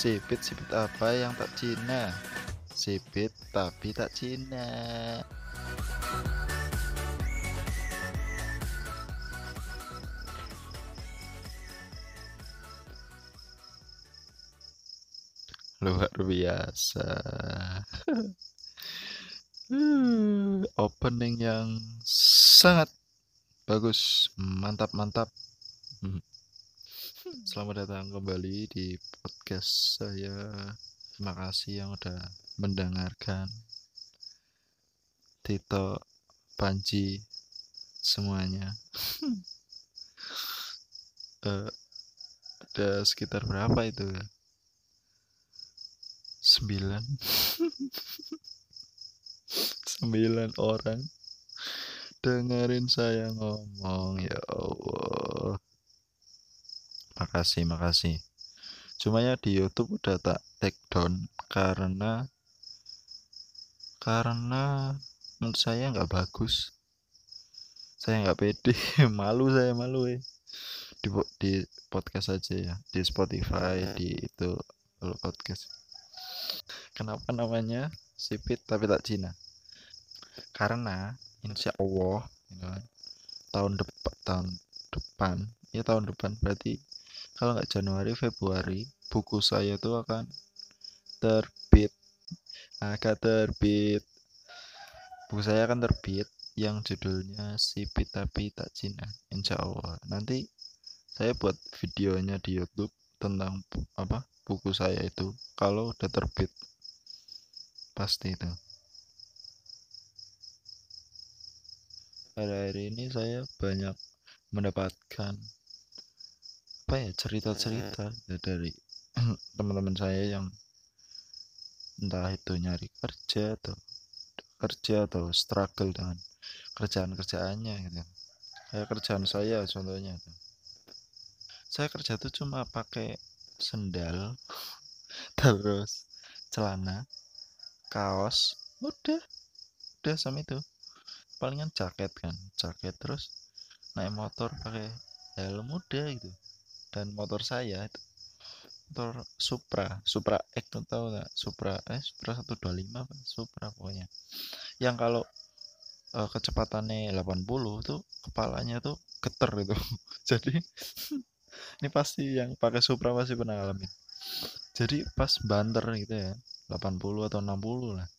Sipit sipit apa yang tak Cina? Sipit tapi tak Cina. Luar biasa. Hmm, opening yang sangat bagus, mantap mantap. Hmm. Selamat datang kembali di podcast saya. Terima kasih yang udah mendengarkan. Tito, Panji, semuanya. uh, ada sekitar berapa itu ya? Sembilan. Sembilan orang dengerin saya ngomong ya Allah makasih makasih. Cuma ya di YouTube udah tak take down karena karena menurut saya nggak bagus. Saya nggak pede. Malu saya malu eh. Di, di podcast aja ya. Di Spotify di itu kalau podcast. Kenapa namanya? Sipit tapi tak Cina. Karena insya Allah gitu kan, tahun depan tahun depan ya tahun depan berarti kalau nggak Januari Februari buku saya itu akan terbit. Akan terbit. Buku saya akan terbit yang judulnya Sipit tapi tak Cina insya Allah. Nanti saya buat videonya di YouTube tentang apa buku saya itu. Kalau udah terbit pasti itu. Pada hari ini saya banyak mendapatkan apa ya cerita-cerita ya dari teman-teman saya yang entah itu nyari kerja atau kerja atau struggle dengan kerjaan-kerjaannya gitu. Kayak kerjaan saya contohnya tuh. saya kerja tuh cuma pakai sendal terus celana kaos udah udah sama itu. Palingan jaket kan jaket terus naik motor pakai helm udah gitu dan motor saya itu motor Supra Supra X tuh tahu nggak? Supra eh Supra 125 apa? Supra pokoknya. Yang kalau uh, kecepatannya 80 tuh kepalanya tuh geter itu. Jadi ini pasti yang pakai Supra pasti pernah ngalamin. Jadi pas banter gitu ya 80 atau 60 lah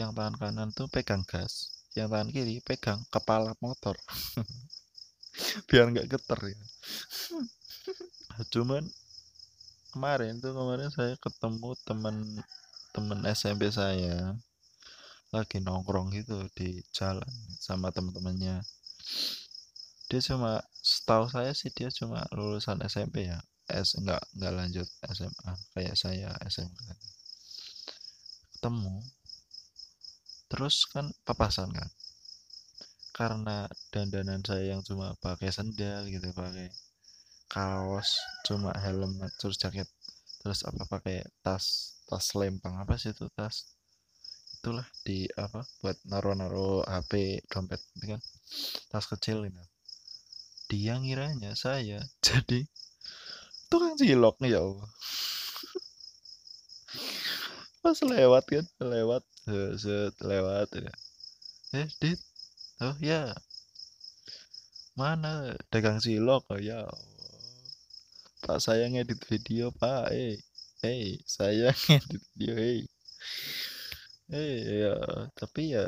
yang tangan kanan tuh pegang gas yang tangan kiri pegang kepala motor. Biar nggak geter ya cuman kemarin tuh kemarin saya ketemu teman teman SMP saya. Lagi nongkrong gitu di jalan sama teman-temannya dia cuma setahu saya sih dia cuma lulusan SMP ya. S nggak nggak lanjut SMA kayak saya SMK ketemu. Terus kan papasan kan. Karena dandanan saya yang cuma pakai sendal gitu pakai kaos cuma helm terus jaket terus apa pakai tas tas lempang apa sih itu tas? Itulah di apa buat naro-naro HP dompet gitu kan. Tas kecil itu dia ngiranya saya jadi tukang cilok ya Allah. Pas lewat kan lewat set lewat ya. Eh dit? Oh ya. Mana? Dagang cilok oh ya pak saya ngedit video pak. Eh hey saya ngedit video hey eh ya tapi ya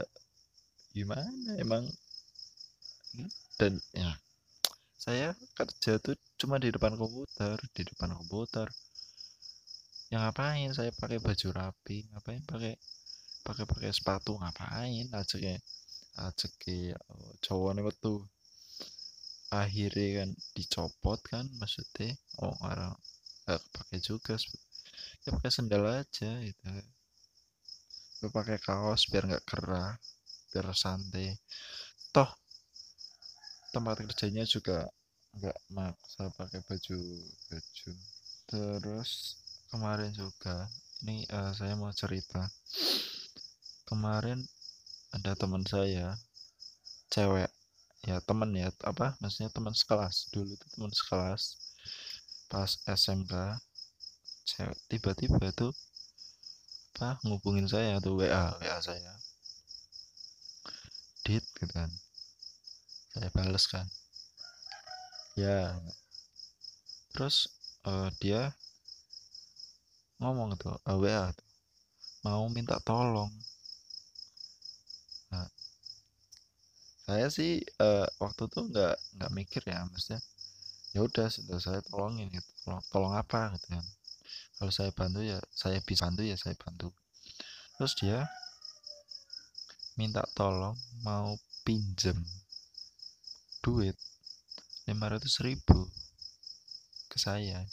gimana emang dan ya saya kerja tuh cuma di depan komputer di depan komputer. Yang ngapain saya pakai baju rapi ngapain pakai pakai pakai sepatu ngapain? Aja kayak aja kayak oh, cowok nih waktu akhirnya kan dicopot kan maksudnya oh orang nggak pakai juga ya pakai sendal aja gitu. Gue pakai kaos biar nggak kerah biar santai. Toh tempat kerjanya juga nggak maksa pakai baju baju. Terus kemarin juga ini uh, saya mau cerita. Kemarin ada teman saya cewek ya teman ya apa maksudnya teman sekelas. Dulu itu teman sekelas pas SMK tiba-tiba tuh apa ngubungin saya tuh WA WA saya. Dit gitu kan. Saya bales kan. Ya. Terus uh, dia ngomong tuh uh, WA tuh, mau minta tolong saya sih uh, waktu tuh nggak nggak mikir ya maksudnya ya udah sudah saya tolongin gitu. Tolong, tolong apa gitu kan. Kalau saya bantu ya saya bisa bantu ya saya bantu. Terus dia minta tolong mau pinjem duit 500 ribu ke saya.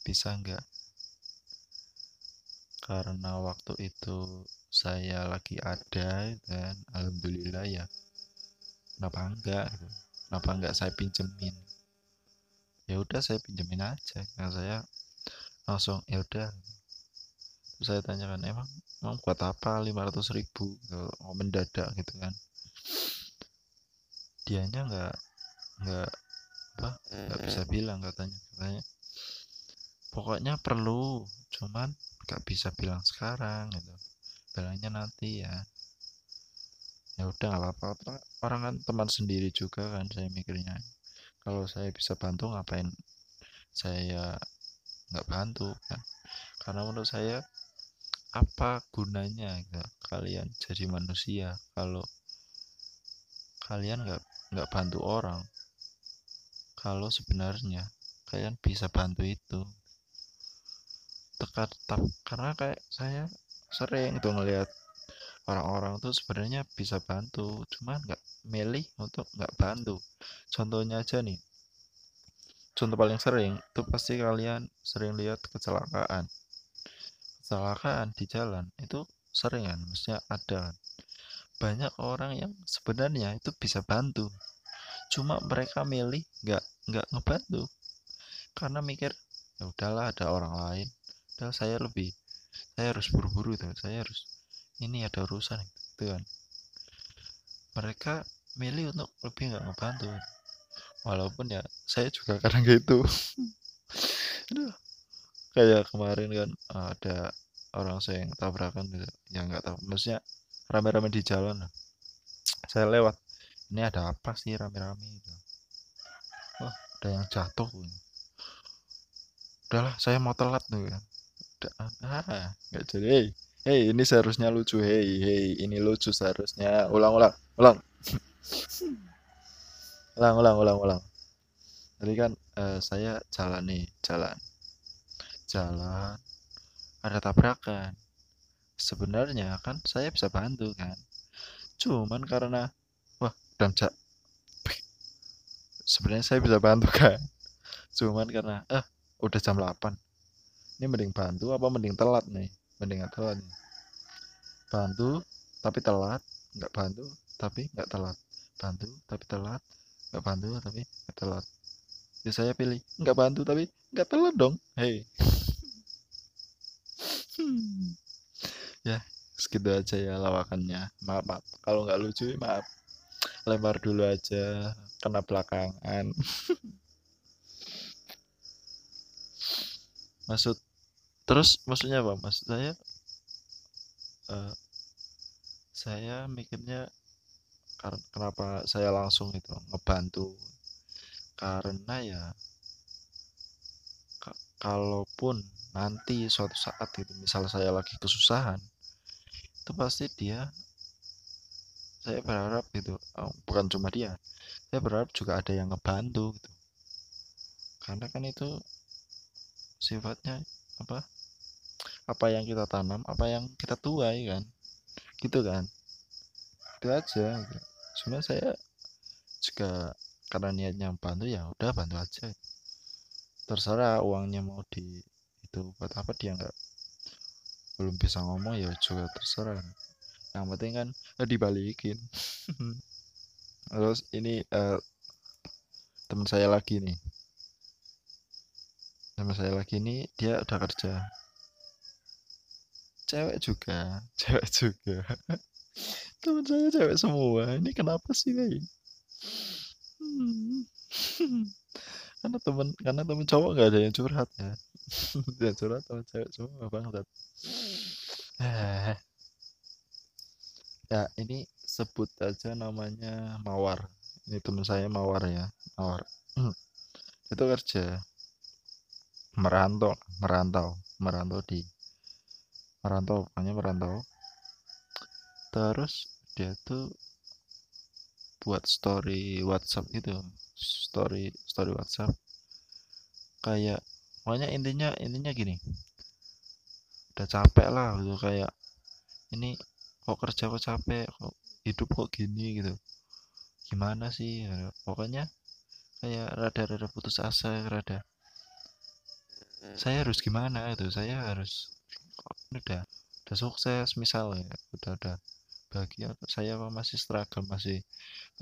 Bisa nggak? Karena waktu itu saya lagi ada dan alhamdulillah ya kenapa enggak? Gitu. kenapa enggak saya pinjemin? Ya udah saya pinjemin aja. Karena saya langsung ya udah. Saya tanyakan emang emang buat apa 500 ribu kalau mendadak? Gitu kan. Dianya nggak nggak apa nggak bisa bilang katanya katanya pokoknya perlu cuman nggak bisa bilang sekarang gitu. Bilangnya nanti ya ya udah nggak apa-apa. Orang kan teman sendiri juga kan saya mikirnya. Kalau saya bisa bantu ngapain saya nggak bantu kan? Karena menurut saya apa gunanya ya, kalian jadi manusia kalau kalian nggak nggak bantu orang? Kalau sebenarnya kalian bisa bantu itu. Tekat karena kayak saya sering tuh ngelihat orang-orang tuh sebenarnya bisa bantu cuman nggak milih untuk nggak bantu. Contohnya aja nih. Contoh paling sering itu pasti kalian sering lihat kecelakaan. Kecelakaan di jalan itu sering kan maksudnya ada. Banyak orang yang sebenarnya itu bisa bantu cuma mereka milih nggak nggak ngebantu. Karena mikir ya udahlah ada orang lain. Udah saya lebih saya harus buru-buru itu saya harus ini ada urusan gitu kan mereka milih untuk lebih nggak ngebantu. Walaupun ya saya juga kadang gitu. Aduh, kayak kemarin kan ada orang saya yang tabrakan gitu yang nggak tahu. Maksudnya rame-rame di jalan saya lewat ini ada apa sih rame-rame gitu? Wah ada yang jatuh udahlah saya mau telat tuh ya ah nggak jadi Hei, ini seharusnya lucu. Hei, hei, ini lucu seharusnya. Ulang, ulang, ulang. ulang, ulang, ulang, ulang. Tadi kan uh, saya jalan nih, jalan. Jalan. Ada tabrakan. Sebenarnya kan saya bisa bantu kan. Cuman karena wah, dan cak. Sebenarnya saya bisa bantu kan. Cuman karena eh udah jam 8. Ini mending bantu apa mending telat nih? Mending telat bantu tapi telat. Nggak bantu tapi nggak telat. Bantu tapi telat. Nggak bantu tapi nggak telat. Ya saya pilih nggak bantu tapi nggak telat dong. Hei. Ya segitu aja ya lawakannya. Maaf, maaf. kalau nggak lucu maaf. Lempar dulu aja kena belakangan. Maksud terus maksudnya apa? Maksud saya uh, saya mikirnya kenapa saya langsung itu ngebantu? Karena ya kalaupun nanti suatu saat itu misal saya lagi kesusahan itu pasti dia saya berharap gitu oh, bukan cuma dia saya berharap juga ada yang ngebantu gitu. Karena kan itu sifatnya apa apa yang kita tanam apa yang kita tuai kan. Gitu kan. Itu aja gitu. sebenarnya saya juga karena niatnya bantu ya udah bantu aja. Terserah uangnya mau di itu buat apa dia nggak belum bisa ngomong ya juga terserah. Yang penting kan eh, dibalikin. Terus ini uh, teman saya lagi nih. Teman saya lagi nih dia udah kerja cewek juga cewek juga. Teman saya cewek semua. Ini kenapa sih nih hmm. karena teman karena teman cowok nggak ada yang curhat ya. Dan curhat sama cewek semua banget. Eh ya ini sebut aja namanya Mawar. Ini teman saya Mawar ya. Mawar. Itu kerja. Merantau merantau. Merantau di merantau pokoknya merantau. Terus dia tuh buat story WhatsApp gitu story story WhatsApp. Kayak pokoknya intinya intinya gini. Udah capek lah gitu kayak ini kok kerja kok capek kok hidup kok gini gitu. Gimana sih? Ya, pokoknya kayak rada-rada putus asa rada saya harus gimana? Itu saya harus udah udah sukses misalnya udah udah bahagia. Saya masih struggle masih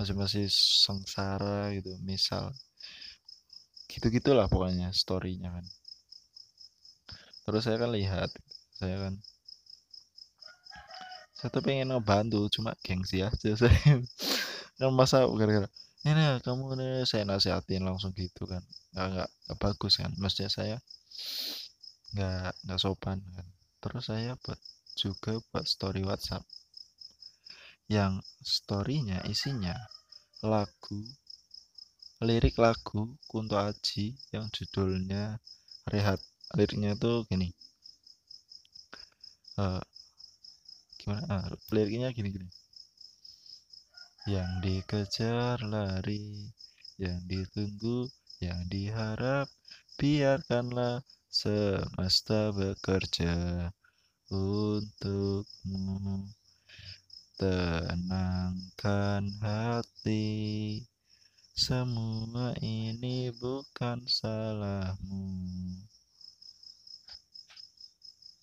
masih masih sengsara gitu misal. Gitu gitulah pokoknya storynya kan. Terus saya kan lihat saya kan saya tuh pengen ngebantu cuma gengsi aja saya. Kan masa gara-gara ini kamu nih saya nasihatin langsung gitu kan. Nggak, nggak bagus kan. Maksudnya saya nggak nggak sopan kan terus saya buat juga buat story WhatsApp. Yang storynya isinya lagu lirik lagu Kunto Aji yang judulnya Rehat. Liriknya itu gini. Uh, gimana? Uh, liriknya gini gini. Yang dikejar lari, yang ditunggu, yang diharap, biarkanlah semesta bekerja untukmu. Tenangkan hati, semua ini bukan salahmu.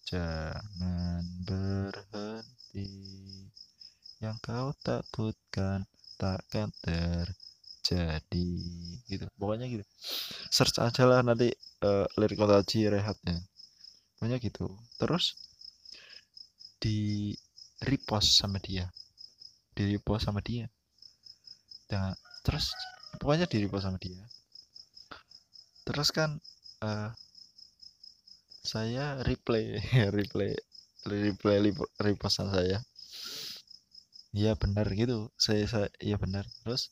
Jangan berhenti yang kau takutkan takkan terjadi gitu. Pokoknya gitu. Search aja lah nanti uh, lirik Kotaji rehatnya. Pokoknya gitu. Terus di repost sama dia. Di repost sama dia. Dan terus pokoknya di repost sama dia. Terus kan uh, saya replay replay replay repostan saya. Iya benar gitu. Saya saya iya benar. Terus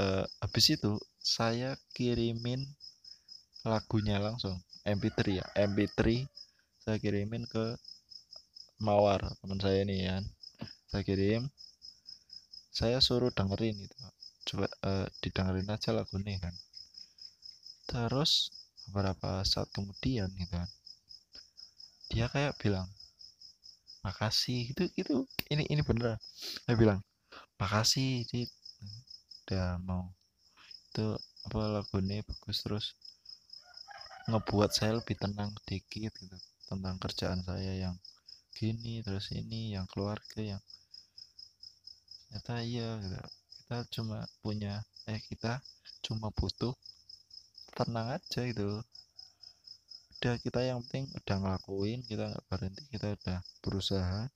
uh, habis itu saya kirimin lagunya langsung MP3 ya MP3 saya kirimin ke Mawar teman saya ini ya. Saya kirim saya suruh dengerin itu coba uh, didengerin aja lagu ini kan. Terus beberapa saat kemudian gitu kan dia kayak bilang makasih. Itu itu ini ini bener saya bilang makasih dit udah mau. Itu apa lagu ini bagus terus ngebuat saya lebih tenang dikit gitu tentang kerjaan saya yang gini terus ini yang keluarga yang ternyata iya gitu. kita cuma punya eh kita cuma butuh tenang aja gitu. Udah kita yang penting udah ngelakuin kita nggak berhenti kita udah berusaha.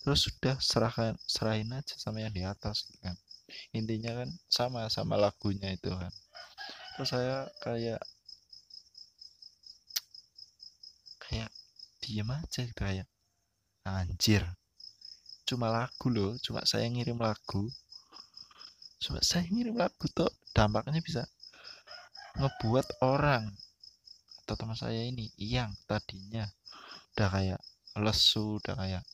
Terus sudah serahkan serahin aja sama yang di atas gitu kan intinya kan sama sama lagunya itu kan. Terus saya kayak kayak diem aja gitu kayak anjir cuma lagu loh cuma saya ngirim lagu cuma saya ngirim lagu tuh dampaknya bisa ngebuat orang atau teman saya ini yang tadinya udah kayak lesu udah kayak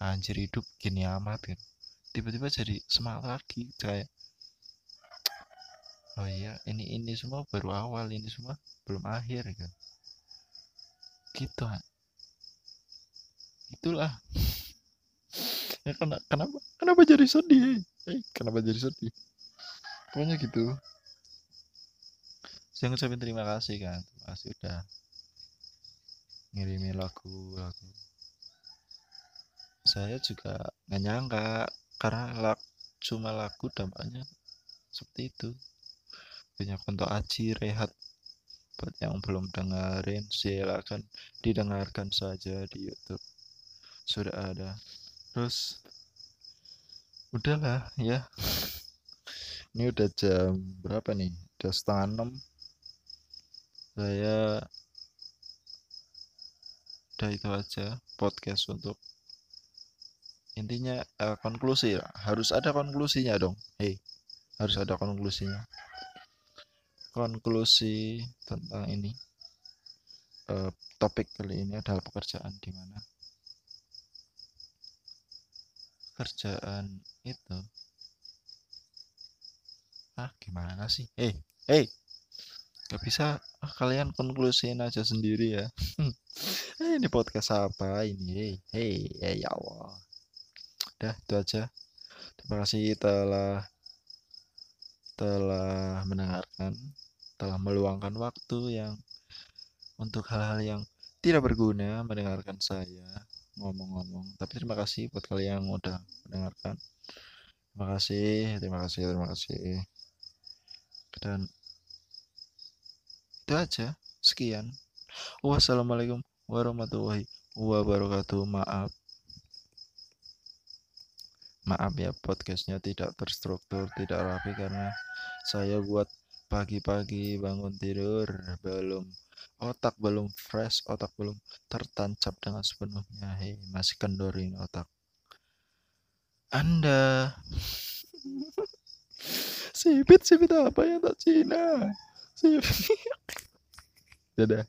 anjir hidup gini amat kan tiba-tiba jadi semangat lagi kayak oh iya ini ini semua baru awal ini semua belum akhir kan gitu kan itulah. Ya kenapa kenapa jadi sedih? Eh, kenapa jadi sedih? Pokoknya gitu. Saya ngucapin terima kasih kan terima kasih udah ngirimin lagu lagu. Saya juga nggak nyangka karena lag, cuma lagu dampaknya seperti itu. Punya konto aci rehat buat yang belum dengerin silakan didengarkan saja di YouTube. Sudah ada. Terus udahlah ya. Ini udah jam berapa nih? Udah setengah enam. Saya udah itu aja podcast untuk intinya uh, konklusi harus ada konklusinya dong. Hei harus ada konklusinya. Konklusi tentang ini. Uh, topik kali ini adalah pekerjaan di mana? Kerjaan itu? Ah gimana sih? Eh hey, hey, gak bisa ah, kalian konklusiin aja sendiri ya. Eh, ini podcast apa ini? Hey, hey ya Allah udah itu aja. Terima kasih telah telah mendengarkan telah meluangkan waktu yang untuk hal-hal yang tidak berguna mendengarkan saya ngomong-ngomong. Tapi terima kasih buat kalian yang udah mendengarkan. Terima kasih terima kasih terima kasih. Dan itu aja. Sekian. Wassalamualaikum warahmatullahi wabarakatuh. Maaf maaf ya podcastnya tidak terstruktur tidak rapi karena saya buat pagi-pagi bangun tidur belum otak belum fresh otak belum tertancap dengan sepenuhnya. Hei masih kendor ini otak. Anda. Sipit sipit apa yang tak Cina? Sipit. Dadah